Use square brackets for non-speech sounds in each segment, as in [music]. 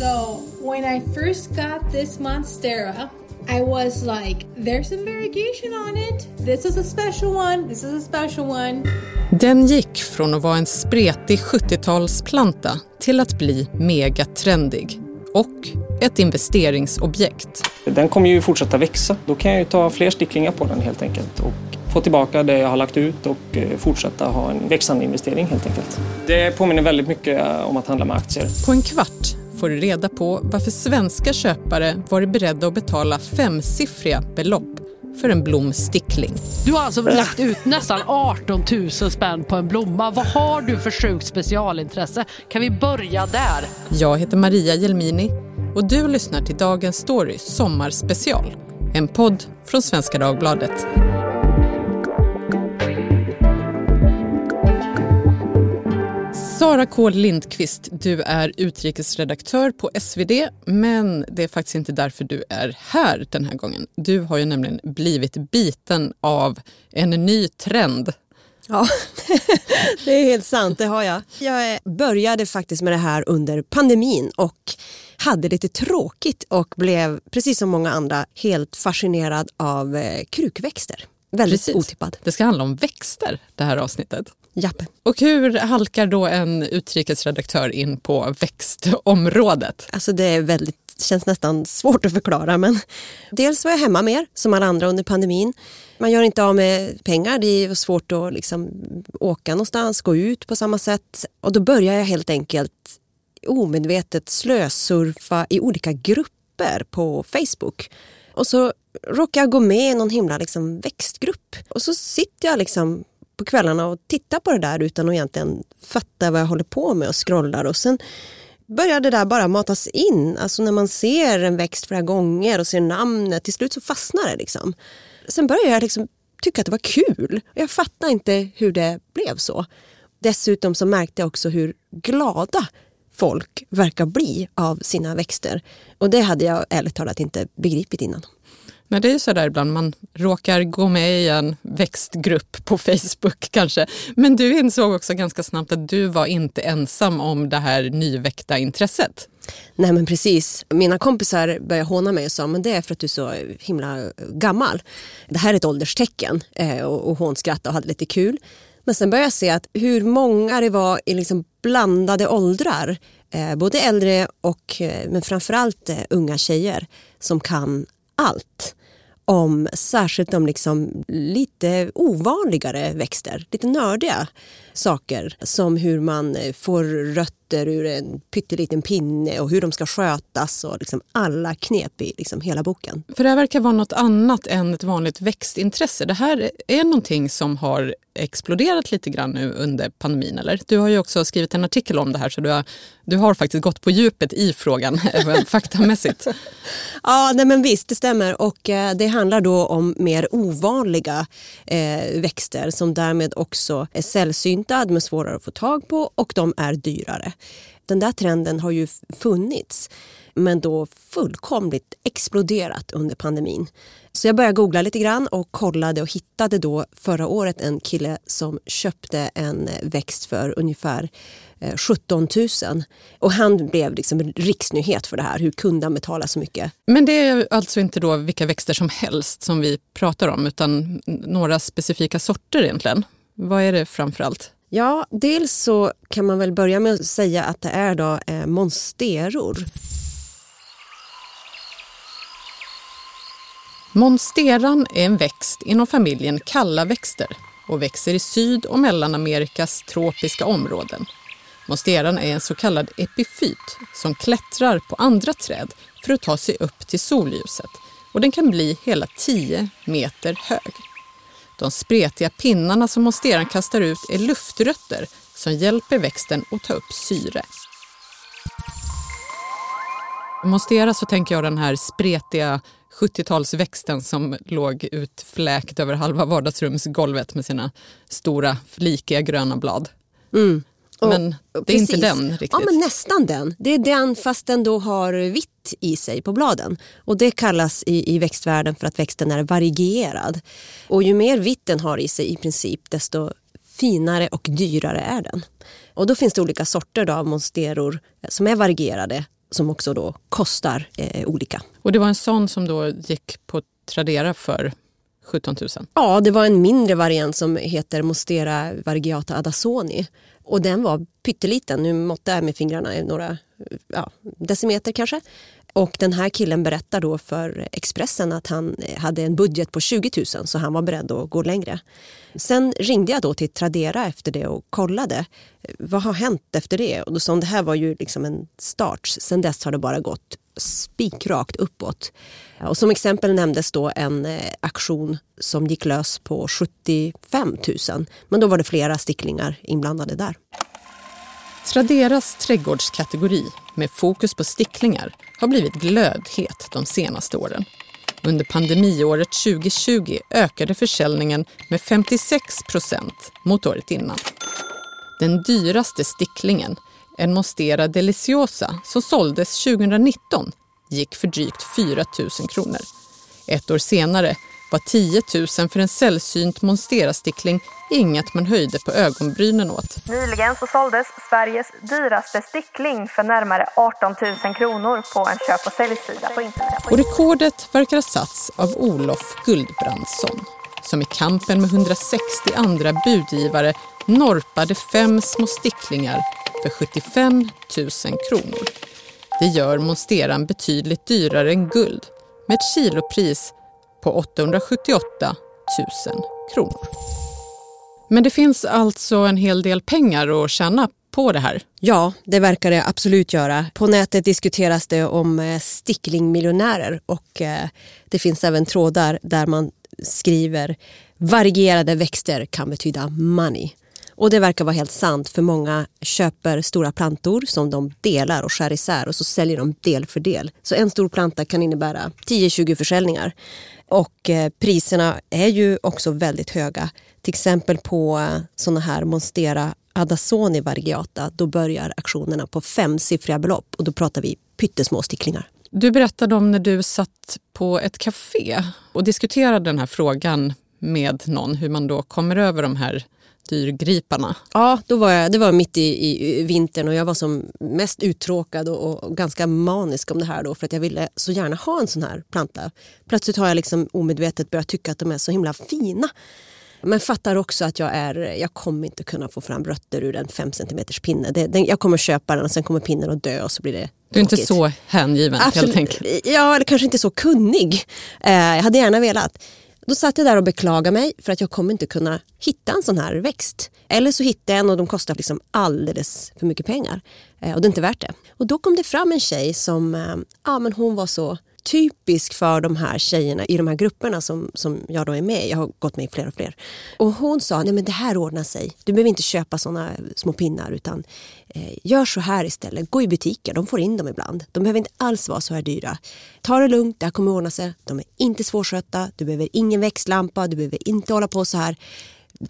So when I first got this Monstera, I was like, there's some variegation on it. This is a special one. This is a special one. Den gick från att vara en spretig 70-talsplanta till att bli megatrendig och ett investeringsobjekt. Den kommer ju fortsätta växa. Då kan jag ju ta fler sticklingar på den helt enkelt och få tillbaka det jag har lagt ut och eh, fortsätta ha en växande investering helt enkelt. Det påminner väldigt mycket om att handla med aktier. På en kvart får du reda på varför svenska köpare varit beredda att betala femsiffriga belopp för en blomstickling. Du har alltså lagt ut nästan 18 000 spänn på en blomma. Vad har du för sjukt specialintresse? Kan vi börja där? Jag heter Maria Jelmini och du lyssnar till Dagens Story Sommarspecial. En podd från Svenska Dagbladet. Sara K Lindqvist, du är utrikesredaktör på SvD men det är faktiskt inte därför du är här den här gången. Du har ju nämligen blivit biten av en ny trend. Ja, [laughs] det är helt sant, det har jag. Jag började faktiskt med det här under pandemin och hade lite tråkigt och blev, precis som många andra, helt fascinerad av eh, krukväxter. Väldigt Precis. otippad. Det ska handla om växter det här avsnittet. Japp. Och hur halkar då en utrikesredaktör in på växtområdet? Alltså det är väldigt, känns nästan svårt att förklara men dels var jag hemma mer som alla andra under pandemin. Man gör inte av med pengar, det är svårt att liksom åka någonstans, gå ut på samma sätt. Och då börjar jag helt enkelt omedvetet slösurfa i olika grupper på Facebook. Och så råkar jag gå med i någon himla liksom växtgrupp. Och så sitter jag liksom på kvällarna och tittar på det där utan att egentligen fatta vad jag håller på med och scrollar. Och sen börjar det där bara matas in. Alltså när man ser en växt flera gånger och ser namnet, till slut så fastnar det. Liksom. Sen börjar jag liksom tycka att det var kul. Jag fattar inte hur det blev så. Dessutom så märkte jag också hur glada folk verkar bli av sina växter. Och det hade jag ärligt talat inte begripit innan. Men det är ju så där ibland, man råkar gå med i en växtgrupp på Facebook [laughs] kanske. Men du insåg också ganska snabbt att du var inte ensam om det här nyväckta intresset. Nej men precis. Mina kompisar började håna mig och sa men det är för att du är så himla gammal. Det här är ett ålderstecken eh, och, och hånskrattade och hade lite kul. Men sen började jag se att hur många det var i liksom blandade åldrar. Eh, både äldre och eh, men framförallt unga tjejer som kan allt om särskilt om liksom lite ovanligare växter, lite nördiga saker som hur man eh, får rött rötter ur en pytteliten pinne och hur de ska skötas och liksom alla knep i liksom hela boken. För det här verkar vara något annat än ett vanligt växtintresse. Det här är någonting som har exploderat lite grann nu under pandemin, eller? Du har ju också skrivit en artikel om det här så du har, du har faktiskt gått på djupet i frågan, [laughs] faktamässigt. Ja, nej men visst, det stämmer. Och eh, det handlar då om mer ovanliga eh, växter som därmed också är sällsynta, de är svårare att få tag på och de är dyrare. Den där trenden har ju funnits men då fullkomligt exploderat under pandemin. Så jag började googla lite grann och kollade och hittade då förra året en kille som köpte en eh, växt för ungefär eh, 17 000. Och han blev liksom riksnyhet för det här. Hur kunde han betala så mycket? Men det är alltså inte då vilka växter som helst som vi pratar om utan några specifika sorter egentligen. Vad är det framför allt? Ja, dels så kan man väl börja med att säga att det är då eh, monsteror. Monsteran är en växt inom familjen kalla växter och växer i Syd och Mellanamerikas tropiska områden. Monsteran är en så kallad epifyt som klättrar på andra träd för att ta sig upp till solljuset och den kan bli hela 10 meter hög. De spretiga pinnarna som monsteran kastar ut är luftrötter som hjälper växten att ta upp syre. Monstera så tänker jag den här spretiga 70-talsväxten som låg utfläkt över halva vardagsrumsgolvet med sina stora flikiga gröna blad. Mm. Men Och- det är inte precis. den riktigt. Ja, men nästan den. Det är den fast den då har vitt i sig på bladen. Och det kallas i, i växtvärlden för att växten är varierad. Och ju mer vitt den har i sig i princip desto finare och dyrare är den. Och då finns det olika sorter då av monsteror som är varierade som också då kostar eh, olika. Och det var en sån som då gick på Tradera för 17 000? Ja, det var en mindre variant som heter Mostera Vargiata Adasoni. Och den var pytteliten, nu måttade jag med fingrarna några ja, decimeter kanske. Och den här killen berättar då för Expressen att han eh, hade en budget på 20 000 så han var beredd att gå längre. Sen ringde jag då till Tradera efter det och kollade. Eh, vad har hänt efter det? Och då sa hon det här var ju liksom en start. Sen dess har det bara gått spikrakt uppåt. Och som exempel nämndes då en eh, aktion som gick lös på 75 000. Men då var det flera sticklingar inblandade där. Traderas trädgårdskategori med fokus på sticklingar har blivit glödhet de senaste åren. Under pandemiåret 2020 ökade försäljningen med 56 procent mot året innan. Den dyraste sticklingen, en Monstera Deliciosa som såldes 2019, gick för drygt 4 000 kronor. Ett år senare var 10 000 för en sällsynt monsterastickling inget man höjde på ögonbrynen åt. Nyligen så såldes Sveriges dyraste stickling för närmare 18 000 kronor på en köp och säljsida på internet. Och rekordet verkar ha satts av Olof Guldbrandsson som i kampen med 160 andra budgivare norpade fem små sticklingar för 75 000 kronor. Det gör monsteran betydligt dyrare än guld med ett kilopris på 878 000 kronor. Men det finns alltså en hel del pengar att tjäna på det här? Ja, det verkar det absolut göra. På nätet diskuteras det om eh, sticklingmiljonärer och eh, det finns även trådar där man skriver varierade växter kan betyda money. Och det verkar vara helt sant för många köper stora plantor som de delar och skär isär och så säljer de del för del. Så en stor planta kan innebära 10-20 försäljningar. Och eh, priserna är ju också väldigt höga. Till exempel på eh, här Monstera Adasoni Variegata, då börjar aktionerna på femsiffriga belopp och då pratar vi pyttesmå sticklingar. Du berättade om när du satt på ett café och diskuterade den här frågan med någon, hur man då kommer över de här dyrgriparna. Ja, då var jag, det var mitt i, i vintern och jag var som mest uttråkad och, och, ganska manisk om det här då för att jag ville så gärna ha en sån här planta. Plötsligt har jag liksom omedvetet börjat tycka att de är så himla fina. Men fattar också att jag, är, jag kommer inte kunna få fram rötter ur en 5 cm pinne. Det, den, jag kommer köpa den och sen kommer pinnen att dö och så blir det Du är inte så hängiven Absolut, helt enkelt? Ja, eller kanske inte så kunnig. Eh, jag hade gärna velat. Då satt jag där och beklagade mig för att jag kommer inte kunna hitta en sån här växt. Eller så hittade jag en och de kostar liksom alldeles för mycket pengar. Eh, och det är inte värt det. Och då kom det fram en tjej som, eh, ja men hon var så typisk för de här tjejerna i de här grupperna som, som jag då är med i. Jag har gått med i fler och fler. Och hon sa, nej men det här ordnar sig. Du behöver inte köpa såna små pinnar utan eh, gör så här istället. Gå i butiker, de får in dem ibland. De behöver inte alls vara så här dyra. Ta det lugnt, det här kommer ordna sig. De är inte svårskötta, du behöver ingen växtlampa, du behöver inte hålla på så här.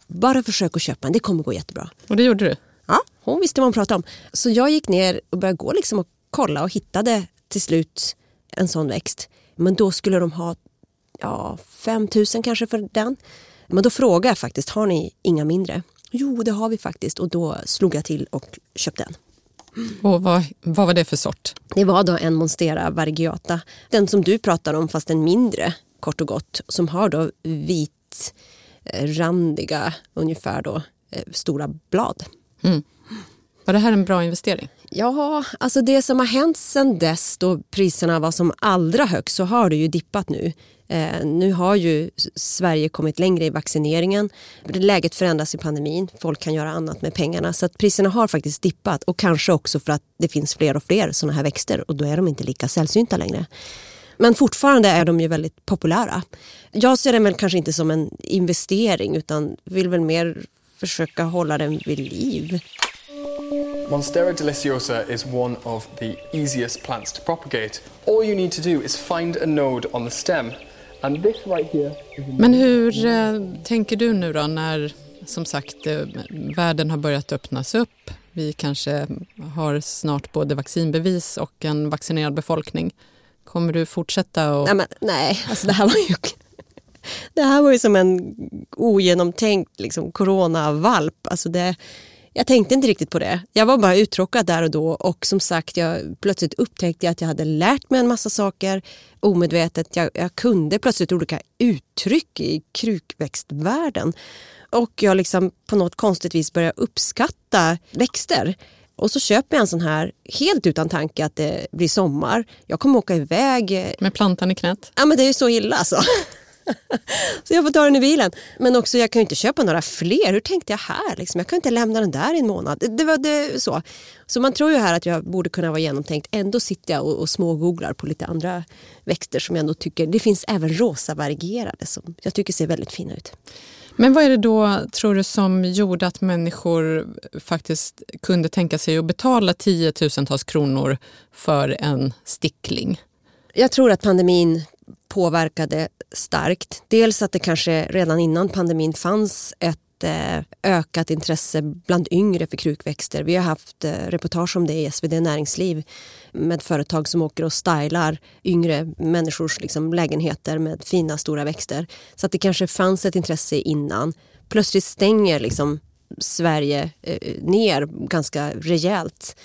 Bara försök att köpa en, det kommer gå jättebra. Och det gjorde du? Ja, hon visste vad hon pratade om. Så jag gick ner och började gå liksom och kolla och hittade till slut en sån växt. Men då skulle de ha ja, 5 000 kanske för den. Men då frågade jag faktiskt, har ni inga mindre? Jo, det har vi faktiskt. Och då slog jag till och köpte en. Och vad, vad var det för sort? Det var då en Monstera Vargiata. Den som du pratar om, fast en mindre, kort och gott. Som har då vitrandiga, ungefär då, eh, stora blad. Mm. Var det här en bra investering? Ja, alltså det som har hänt sedan dess då priserna var som allra högst så har det ju dippat nu. Eh, nu har ju Sverige kommit längre i vaccineringen. Läget förändras i pandemin. Folk kan göra annat med pengarna. Så att priserna har faktiskt dippat och kanske också för att det finns fler och fler sådana här växter och då är de inte lika sällsynta längre. Men fortfarande är de ju väldigt populära. Jag ser den väl kanske inte som en investering utan vill väl mer försöka hålla den vid liv. Monstera deliciosa is one of the easiest plants to propagate. All you need to do is find a node on the stem. And this right here Men hur eh, tänker du nu då när som sagt eh, världen har börjat öppnas upp? Vi kanske har snart både vaccinbevis och en vaccinerad befolkning. Kommer du fortsätta? Och... Nej, men, nej alltså det här var ju det här var ju som en ogenomtänkt liksom, coronavalp. Alltså det, Jag tänkte inte riktigt på det. Jag var bara uttråkad där och då och som sagt jag plötsligt upptäckte att jag hade lärt mig en massa saker omedvetet. Jag, jag kunde plötsligt olika uttryck i krukväxtvärlden och jag liksom på något konstigt vis började uppskatta växter. Och så köper jag en sån här helt utan tanke att det blir sommar. Jag kommer åka iväg. Med plantan i knät? Ja men det är ju så illa alltså. [laughs] så jag får ta den i bilen. Men också jag kan ju inte köpa några fler. Hur tänkte jag här? Liksom? Jag kan inte lämna den där i en månad. Det, det var det, så. Så man tror ju här att jag borde kunna vara genomtänkt. Ändå sitter jag och, och smågooglar på lite andra växter som jag ändå tycker. Det finns även rosa varierade som jag tycker ser väldigt fina ut. Men vad är det då, tror du, som gjorde att människor faktiskt kunde tänka sig att betala tiotusentals kronor för en stickling? Jag tror att pandemin påverkade starkt. Dels att det kanske redan innan pandemin fanns ett eh, ökat intresse bland yngre för krukväxter. Vi har haft eh, reportage om det i SvD Näringsliv med företag som åker och stylar yngre människors liksom, lägenheter med fina stora växter. Så att det kanske fanns ett intresse innan. Plötsligt stänger liksom Sverige eh, ner ganska rejält.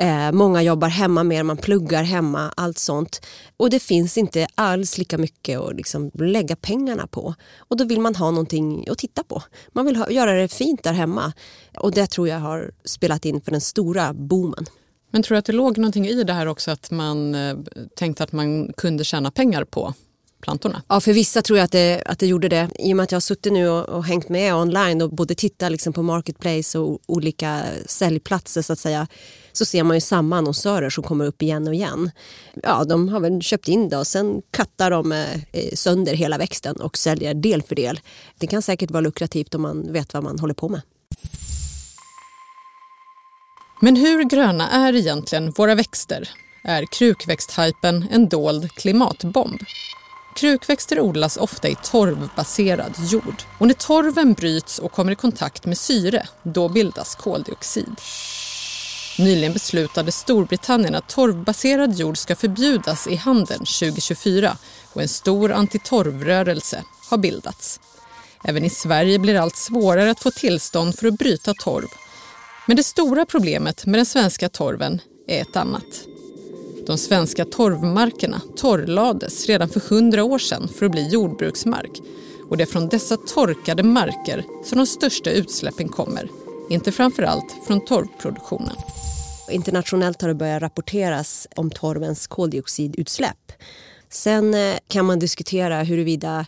Eh, många jobbar hemma mer, man pluggar hemma, allt sånt. Och det finns inte alls lika mycket att liksom lägga pengarna på. Och då vill man ha någonting att titta på. Man vill ha, göra det fint där hemma. Och det tror jag har spelat in för den stora boomen. Men tror du att det låg någonting i det här också att man eh, tänkte att man kunde tjäna pengar på plantorna? Ja, för vissa tror jag att det, att det gjorde det. I och med att jag har suttit nu och, och hängt med online och både tittat liksom på Marketplace och olika säljplatser så att säga så ser man ju samma annonsörer som kommer upp igen och igen. Ja, de har väl köpt in det och sen kattar de eh, sönder hela växten och säljer del för del. Det kan säkert vara lukrativt om man vet vad man håller på med. Men hur gröna är egentligen våra växter? Är krukväxthypen en dold klimatbomb? Krukväxter odlas ofta i torvbaserad jord. Och när torven bryts och kommer i kontakt med syre, då bildas koldioxid. Nyligen beslutade Storbritannien att torvbaserad jord ska förbjudas i handeln 2024 och en stor antitorvrörelse har bildats. Även i Sverige blir det allt svårare att få tillstånd för att bryta torv. Men det stora problemet med den svenska torven är ett annat. De svenska torvmarkerna torrlades redan för hundra år sedan för att bli jordbruksmark. Och det är från dessa torkade marker som de största utsläppen kommer. Inte framför allt från torvproduktionen. Internationellt har det börjat rapporteras om torvens koldioxidutsläpp. Sen eh, kan man diskutera huruvida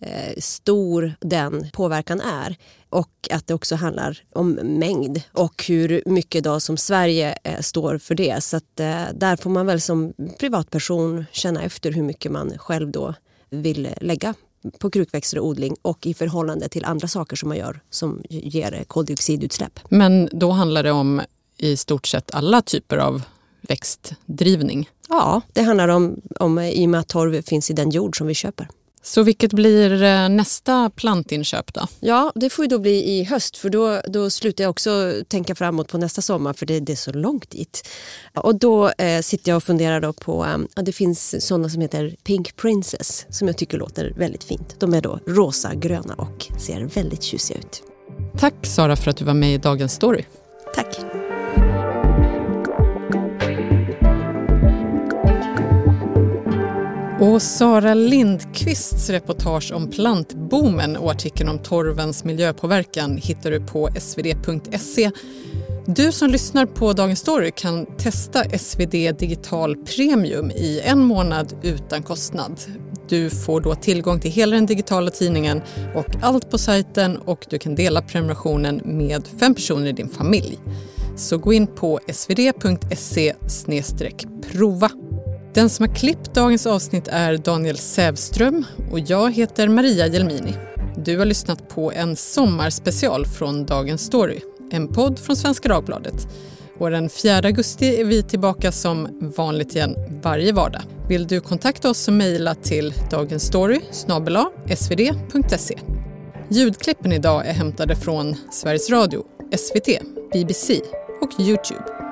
eh, stor den påverkan är och att det också handlar om mängd och hur mycket då som Sverige eh, står för det. Så att, eh, där får man väl som privatperson känna efter hur mycket man själv då vill lägga på krukväxter och odling och i förhållande till andra saker som man gör som ger koldioxidutsläpp. Men då handlar det om i stort sett alla typer av växtdrivning? Ja, det handlar om, om i och med att torv finns i den jord som vi köper. Så vilket blir eh, nästa plantinköp då? Ja, det får ju då bli i höst för då, då slutar jag också tänka framåt på nästa sommar för det, det är så långt dit. Och då eh, sitter jag och funderar då på, ja, det finns sådana som heter Pink Princess som jag tycker låter väldigt fint. De är då rosa, gröna och ser väldigt tjusiga ut. Tack Sara för att du var med i Dagens Story. Tack. Och Sara Lindqvists reportage om plantboomen och artikeln om torvens miljöpåverkan hittar du på svd.se. Du som lyssnar på Dagens Story kan testa SvD Digital Premium i en månad utan kostnad. Du får då tillgång till hela den digitala tidningen och allt på sajten och du kan dela prenumerationen med fem personer i din familj. Så gå in på svd.se prova. Den som har klippt dagens avsnitt är Daniel Sävström och jag heter Maria Jelmini. Du har lyssnat på en sommarspecial från Dagens Story, en podd från Svenska Dagbladet. Och den 4 augusti är vi tillbaka som vanligt igen varje vardag. Vill du kontakta oss så mejla till dagensstory svd.se. Ljudklippen idag är hämtade från Sveriges Radio, SVT, BBC och Youtube.